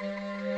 Música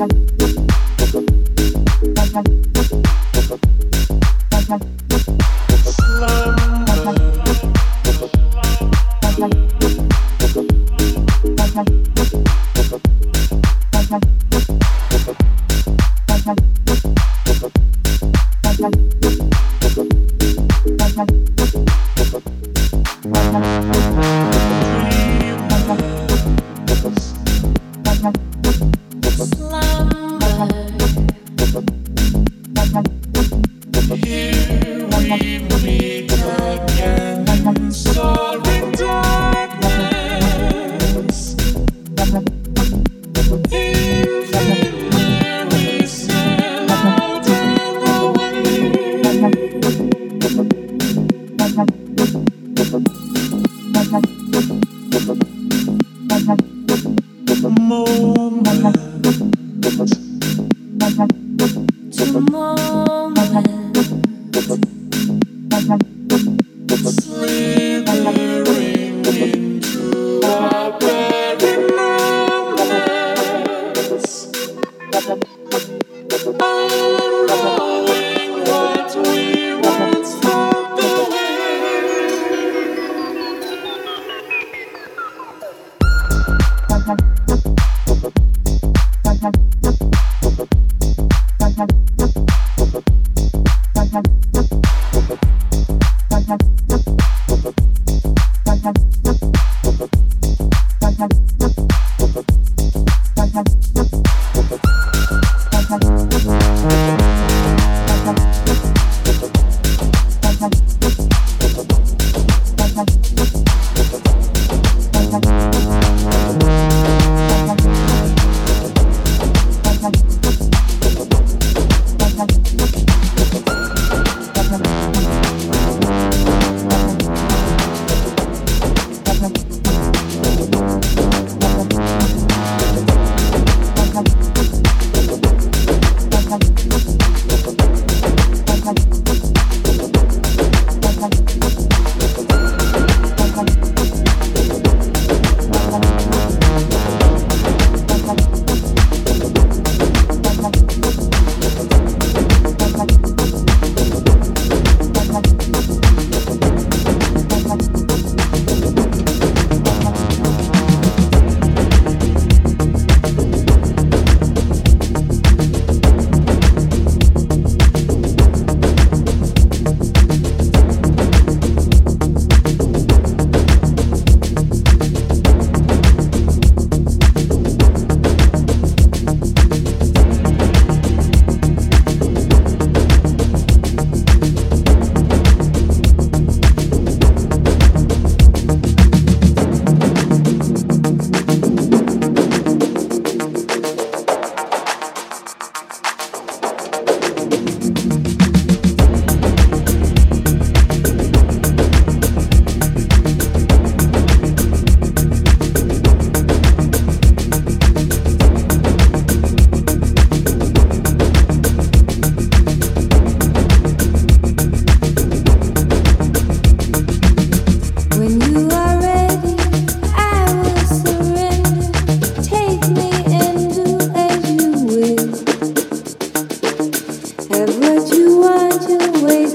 Thank you. two ways